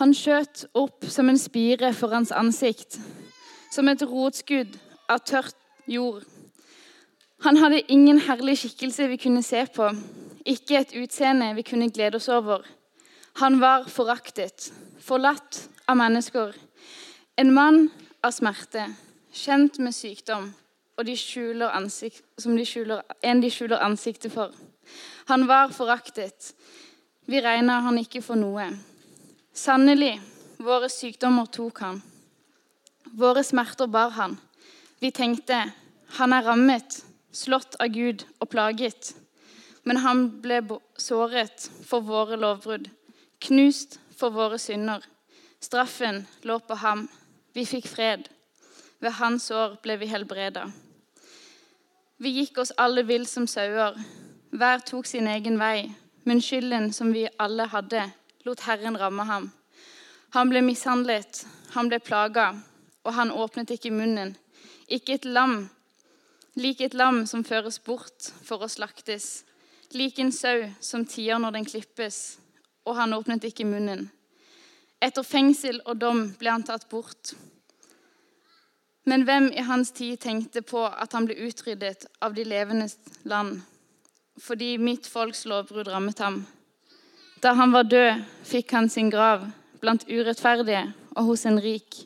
Han skjøt opp som en spire for hans ansikt, som et rotskudd av tørt jord. Han hadde ingen herlig skikkelse vi kunne se på, ikke et utseende vi kunne glede oss over. Han var foraktet, forlatt av mennesker. En mann av smerte, kjent med sykdom, og de ansikt, de skjuler, en de skjuler ansiktet for. Han var foraktet. Vi regna han ikke for noe. Sannelig, våre sykdommer tok han. Våre smerter bar han. Vi tenkte, han er rammet, slått av Gud og plaget. Men han ble såret for våre lovbrudd, knust for våre synder. Straffen lå på ham. Vi fikk fred. Ved hans år ble vi helbreda. Vi gikk oss alle vill som sauer. Hver tok sin egen vei. Men skylden som vi alle hadde, lot Herren ramme ham. Han ble mishandlet, han ble plaga, og han åpnet ikke munnen. Ikke et lam, lik et lam som føres bort for å slaktes. Lik en sau som tier når den klippes, og han åpnet ikke munnen. Etter fengsel og dom ble han tatt bort. Men hvem i hans tid tenkte på at han ble utryddet av de levendes land fordi mitt folks lovbrudd rammet ham? Da han var død, fikk han sin grav blant urettferdige og hos en rik,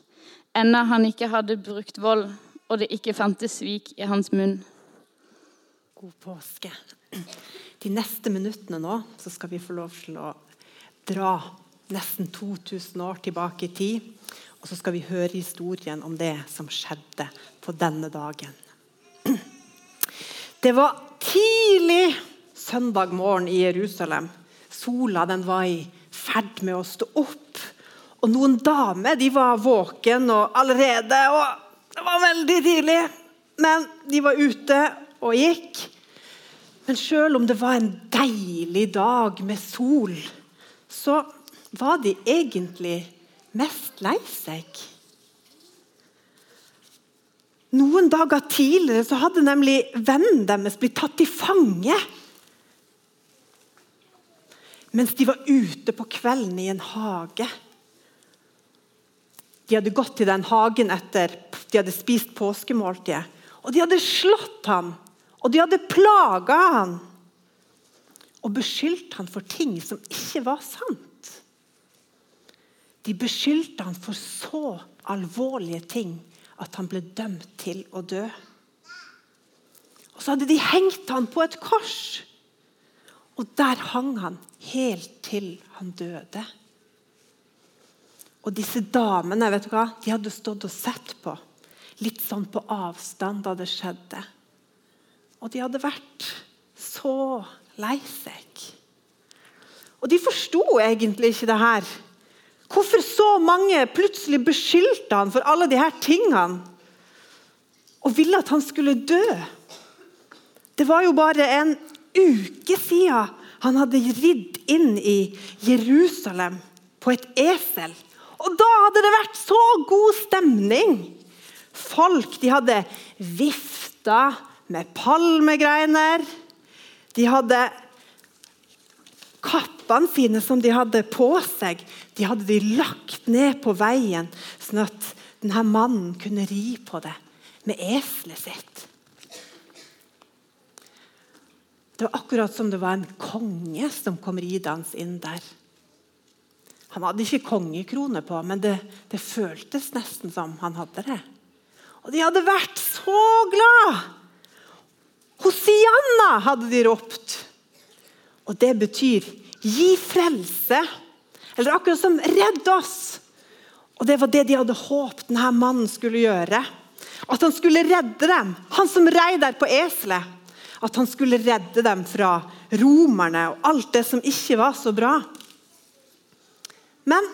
enda han ikke hadde brukt vold og det ikke fantes svik i hans munn. God påske. De neste minuttene nå så skal vi få lov til å dra nesten 2000 år tilbake i tid og så skal vi høre historien om det som skjedde på denne dagen. Det var tidlig søndag morgen i Jerusalem. Sola den var i ferd med å stå opp. Og noen damer de var våken og allerede. og Det var veldig tidlig, men de var ute og gikk. Men selv om det var en deilig dag med sol, så var de egentlig mest lei seg. Noen dager tidligere så hadde nemlig vennen deres blitt tatt til fange. Mens de var ute på kvelden i en hage. De hadde gått til den hagen etter de hadde spist påskemåltidet. Og de hadde slått ham, og de hadde plaga ham. Og beskyldt ham for ting som ikke var sant. De beskyldte han for så alvorlige ting at han ble dømt til å dø. Og Så hadde de hengt han på et kors, og der hang han helt til han døde. Og disse damene vet du hva, de hadde stått og sett på, litt sånn på avstand da det skjedde. Og de hadde vært så lei seg. Og de forsto egentlig ikke det her. Hvorfor så mange plutselig beskyldte han for alle disse tingene og ville at han skulle dø? Det var jo bare en uke siden han hadde ridd inn i Jerusalem på et esel. Og da hadde det vært så god stemning! Folk de hadde vifta med palmegreiner. De hadde kappene sine som de hadde på seg, de hadde de lagt ned på veien, sånn at denne mannen kunne ri på det med eselet sitt. Det var akkurat som det var en konge som kom ridende inn der. Han hadde ikke kongekrone på, men det, det føltes nesten som han hadde det. Og de hadde vært så glad! Hosianna, hadde de ropt. Og det betyr 'gi frelse'. Eller akkurat som 'redd oss'. Og Det var det de hadde håpet denne mannen skulle gjøre. At han skulle redde dem. Han som rei der på eselet. At han skulle redde dem fra romerne og alt det som ikke var så bra. Men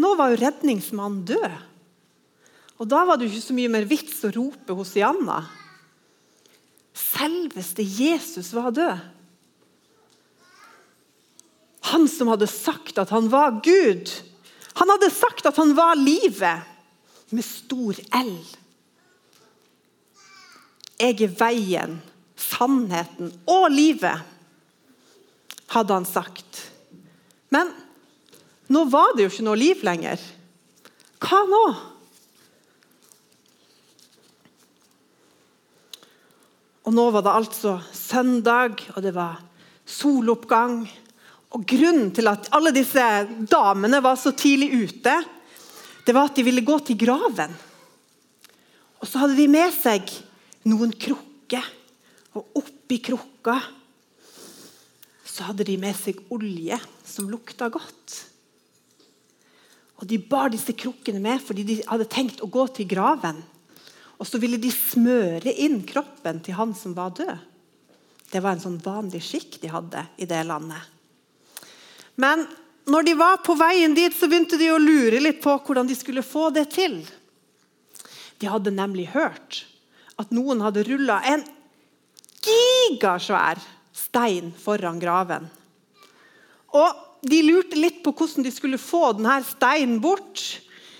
nå var jo redningsmannen død. Og da var det jo ikke så mye mer vits å rope hos Janna. Selveste Jesus var død. Han som hadde sagt at han var Gud. Han hadde sagt at han var livet, med stor L. Jeg er veien, sannheten og livet, hadde han sagt. Men nå var det jo ikke noe liv lenger. Hva nå? Og nå var det altså søndag, og det var soloppgang. Og Grunnen til at alle disse damene var så tidlig ute, det var at de ville gå til graven. Og så hadde de med seg noen krukker. Og oppi krukka så hadde de med seg olje som lukta godt. Og De bar disse krukkene med fordi de hadde tenkt å gå til graven. Og så ville de smøre inn kroppen til han som var død. Det var en sånn vanlig skikk de hadde i det landet. Men når de var på veien dit, så begynte de å lure litt på hvordan de skulle få det til. De hadde nemlig hørt at noen hadde rulla en gigasvær stein foran graven. Og De lurte litt på hvordan de skulle få denne steinen bort.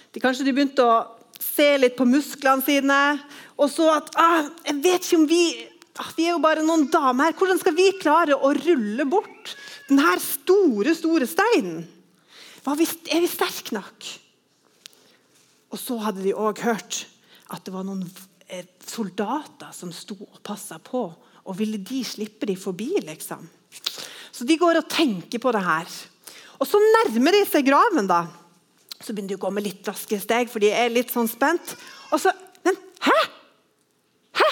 De, kanskje de begynte å se litt på musklene sine. Og så at ah, jeg vet ikke om vi, ah, vi er jo bare noen damer her. Hvordan skal vi klare å rulle bort denne store, store steinen? Er vi sterke nok? Og så hadde de òg hørt at det var noen eh, soldater som sto og passa på. Og ville de slippe de forbi, liksom? Så de går og tenker på det her. Og så nærmer de seg graven. da. Så begynner de å gå med litt raske steg, for de er litt sånn spent. Og så Men hæ? Hæ?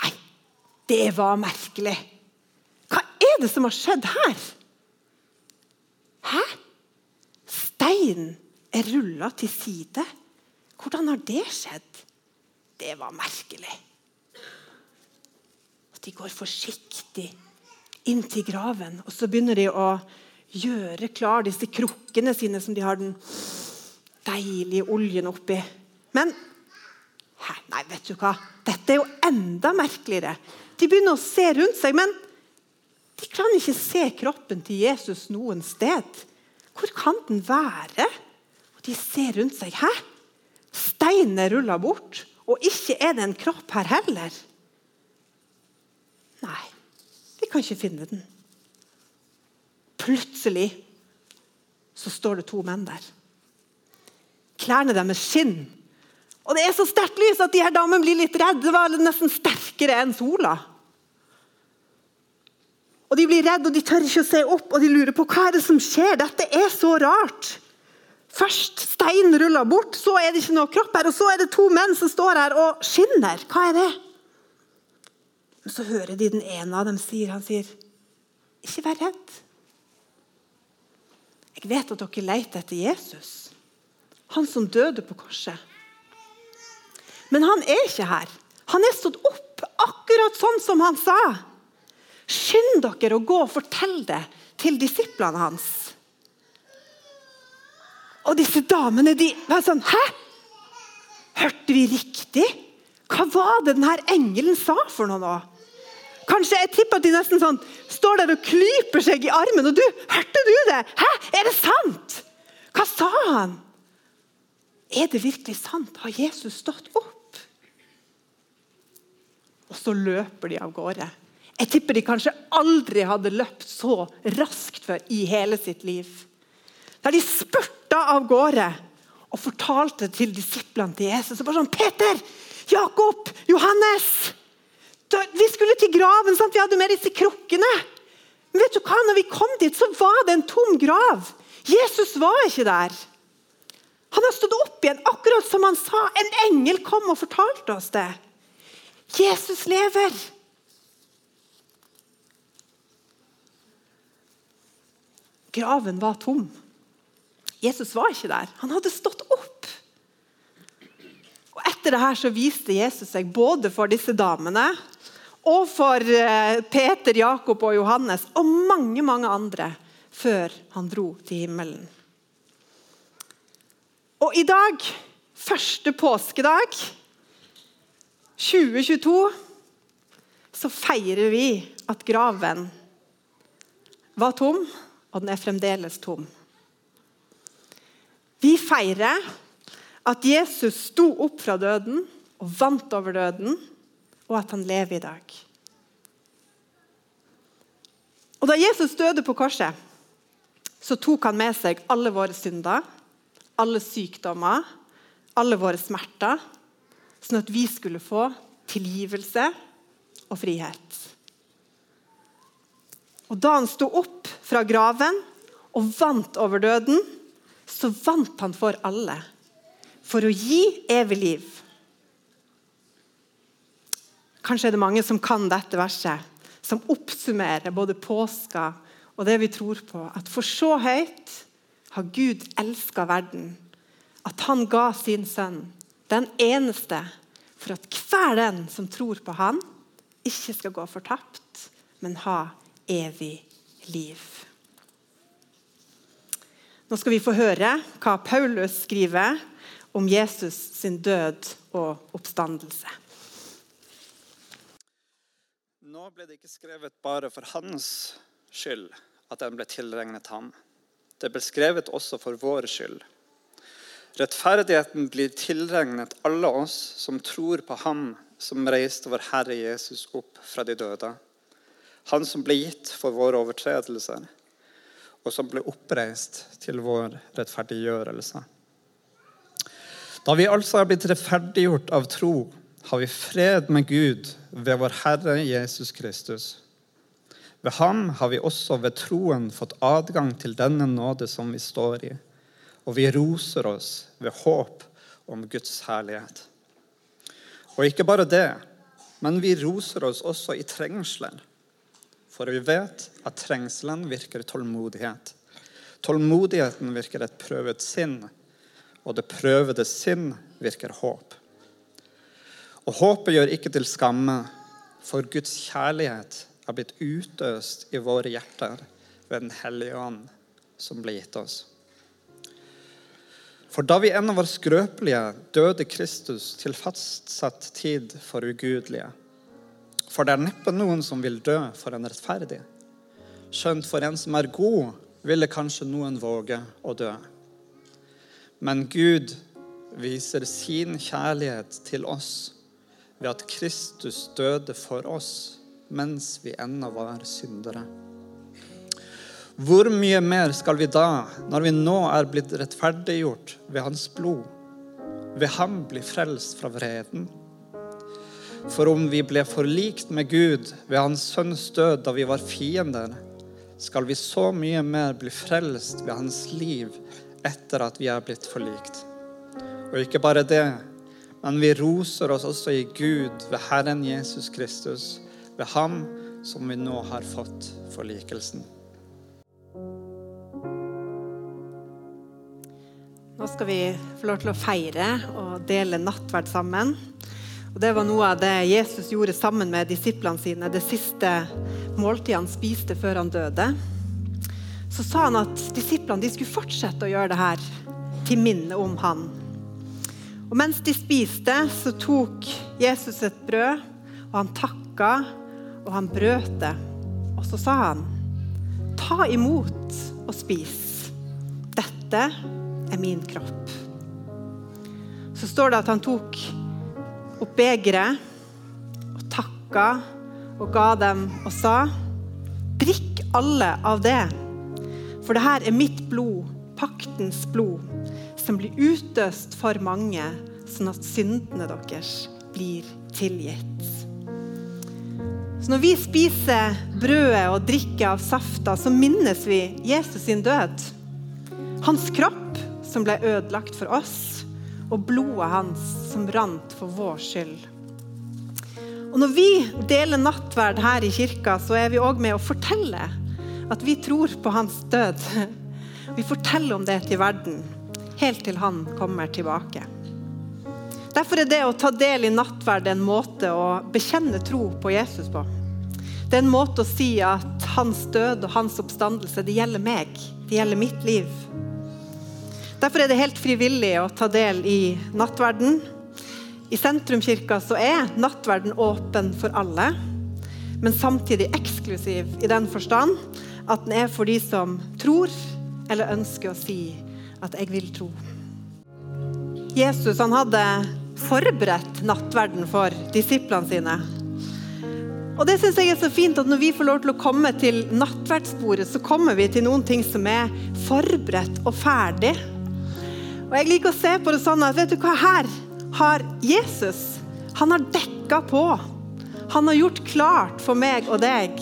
Nei, det var merkelig. Hva er det som har skjedd her? Hæ? Steinen er rulla til side. Hvordan har det skjedd? Det var merkelig. De går forsiktig inn til graven, og så begynner de å gjøre klar disse krukkene sine som de har den deilige oljen oppi. Men nei, vet du hva? Dette er jo enda merkeligere. De begynner å se rundt seg, men de kan ikke se kroppen til Jesus noen sted. Hvor kan den være? Og De ser rundt seg. Hæ? Steinen er rulla bort, og ikke er det en kropp her heller. Nei, vi kan ikke finne den. Plutselig så står det to menn der. Klærne deres skinn. Og det er så sterkt lys at de her damene blir litt redde. Det var nesten sterkere enn sola. Og De blir redde og de tør ikke å se opp og de lurer på hva er det som skjer. Dette er så rart. Først steinen ruller bort, så er det ikke noe kropp her. Og så er det to menn som står her og skinner. Hva er det? Men så hører de den ene av dem sier, han sier, 'Ikke vær redd'. Jeg vet at dere leter etter Jesus, han som døde på korset. Men han er ikke her. Han er stått opp, akkurat sånn som han sa. Skynd dere å gå og fortell det til disiplene hans. Og disse damene de var sånn Hæ? Hørte vi riktig? Hva var det denne engelen sa for noe nå? Kanskje jeg tipper at de nesten sånn, står der og klyper seg i armen. Og du, hørte du det? Hæ? Er det sant? Hva sa han? Er det virkelig sant? Har Jesus stått opp? Og så løper de av gårde. Jeg tipper de kanskje aldri hadde løpt så raskt før i hele sitt liv. Da de spurta av gårde og fortalte til disiplene til Jesus og bare sånn 'Peter! Jakob! Johannes!' Vi skulle til graven, sant? vi hadde med disse krukkene. Men vet du hva? når vi kom dit, så var det en tom grav. Jesus var ikke der. Han har stått opp igjen, akkurat som han sa. En engel kom og fortalte oss det. Jesus lever. Graven var tom. Jesus var ikke der. Han hadde stått opp. Og Etter det her så viste Jesus seg både for disse damene og for eh, Peter, Jakob og Johannes og mange mange andre før han dro til himmelen. Og I dag første påskedag 2022 så feirer vi at graven var tom, og den er fremdeles tom. Vi feirer at Jesus sto opp fra døden og vant over døden, og at han lever i dag. Og Da Jesus døde på korset, så tok han med seg alle våre synder, alle sykdommer, alle våre smerter, sånn at vi skulle få tilgivelse og frihet. Og Da han sto opp fra graven og vant over døden, så vant han for alle, for å gi evig liv. Kanskje er det mange som kan dette verset, som oppsummerer både påska og det vi tror på. At for så høyt har Gud elska verden, at han ga sin sønn, den eneste, for at hver den som tror på han, ikke skal gå fortapt, men ha evig liv. Nå skal vi få høre hva Paulus skriver om Jesus sin død og oppstandelse. Nå ble det ikke skrevet bare for hans skyld at den ble tilregnet ham. Det ble skrevet også for vår skyld. Rettferdigheten blir tilregnet alle oss som tror på Ham som reiste vår Herre Jesus opp fra de døde. Han som ble gitt for våre overtredelser, og som ble oppreist til vår rettferdiggjørelse. Da vi altså er blitt rettferdiggjort av tro, har vi fred med Gud ved vår Herre Jesus Kristus. Ved ham har vi også ved troen fått adgang til denne nåde som vi står i, og vi roser oss ved håp om Guds herlighet. Og ikke bare det, men vi roser oss også i trengsler, for vi vet at trengselen virker tålmodighet. Tålmodigheten virker et prøvet sinn, og det prøvede sinn virker håp. Og håpet gjør ikke til skamme, for Guds kjærlighet har blitt utøst i våre hjerter ved Den hellige ånd som ble gitt oss. For da vi ennå var skrøpelige, døde Kristus til fastsatt tid for ugudelige. For det er neppe noen som vil dø for en rettferdig. Skjønt for en som er god, ville kanskje noen våge å dø. Men Gud viser sin kjærlighet til oss ved at Kristus døde for oss mens vi ennå var syndere. Hvor mye mer skal vi da, når vi nå er blitt rettferdiggjort ved Hans blod, ved ham bli frelst fra vreden? For om vi ble forlikt med Gud ved Hans sønns død da vi var fiender, skal vi så mye mer bli frelst ved Hans liv etter at vi er blitt forlikt. Og ikke bare det, men vi roser oss også i Gud ved Herren Jesus Kristus ved ham som vi nå har fått forlikelsen. Nå skal vi få lov til å feire og dele nattverd sammen. Og Det var noe av det Jesus gjorde sammen med disiplene sine det siste måltidet han spiste før han døde. Så sa han at disiplene skulle fortsette å gjøre det her til minne om han. Og Mens de spiste, så tok Jesus et brød, og han takka og han brøt det. Og så sa han, ta imot og spis. Dette er min kropp. Så står det at han tok opp begeret og takka og ga dem og sa, drikk alle av det, for det her er mitt blod, paktens blod, som blir utøst for mange, sånn at syndene deres blir tilgitt. Så når vi spiser brødet og drikker av safta, så minnes vi Jesus sin død. Hans kropp som ble ødelagt for oss, og blodet hans som rant for vår skyld. Og Når vi deler nattverd her i kirka, så er vi òg med å fortelle at vi tror på hans død. Vi forteller om det til verden, helt til han kommer tilbake. Derfor er det å ta del i nattverd en måte å bekjenne tro på Jesus på. Det er en måte å si at hans død og hans oppstandelse det gjelder meg. Det gjelder mitt liv. Derfor er det helt frivillig å ta del i nattverden. I sentrumkirka så er nattverden åpen for alle, men samtidig eksklusiv i den forstand at den er for de som tror eller ønsker å si at 'jeg vil tro'. Jesus han hadde forberedt nattverden for disiplene sine. Og det synes jeg er så fint at Når vi får lov til å komme til nattverdsbordet, så kommer vi til noen ting som er forberedt og ferdig. Og Jeg liker å se på det sånn at vet du hva her har Jesus Han har dekka på. Han har gjort klart for meg og deg.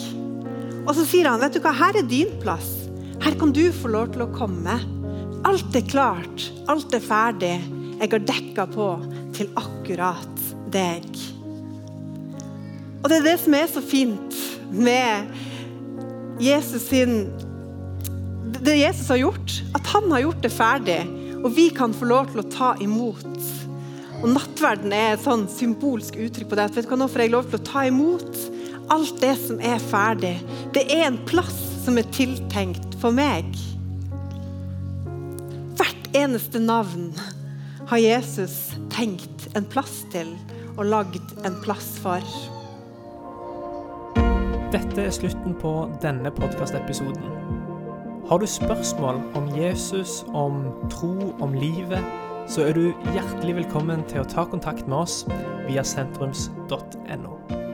Og så sier han, vet du hva, her er din plass. Her kan du få lov til å komme. Alt er klart. Alt er ferdig. Jeg har dekka på til akkurat deg. Og det er det som er så fint med Jesus sin Det Jesus har gjort, at han har gjort det ferdig, og vi kan få lov til å ta imot. Og Nattverden er et sånn symbolsk uttrykk på det. at vet du hva, Nå får jeg lov til å ta imot alt det som er ferdig. Det er en plass som er tiltenkt for meg. Eneste navn har Jesus tenkt en plass til og lagd en plass for. Dette er slutten på denne podkastepisoden. Har du spørsmål om Jesus, om tro, om livet, så er du hjertelig velkommen til å ta kontakt med oss via sentrums.no.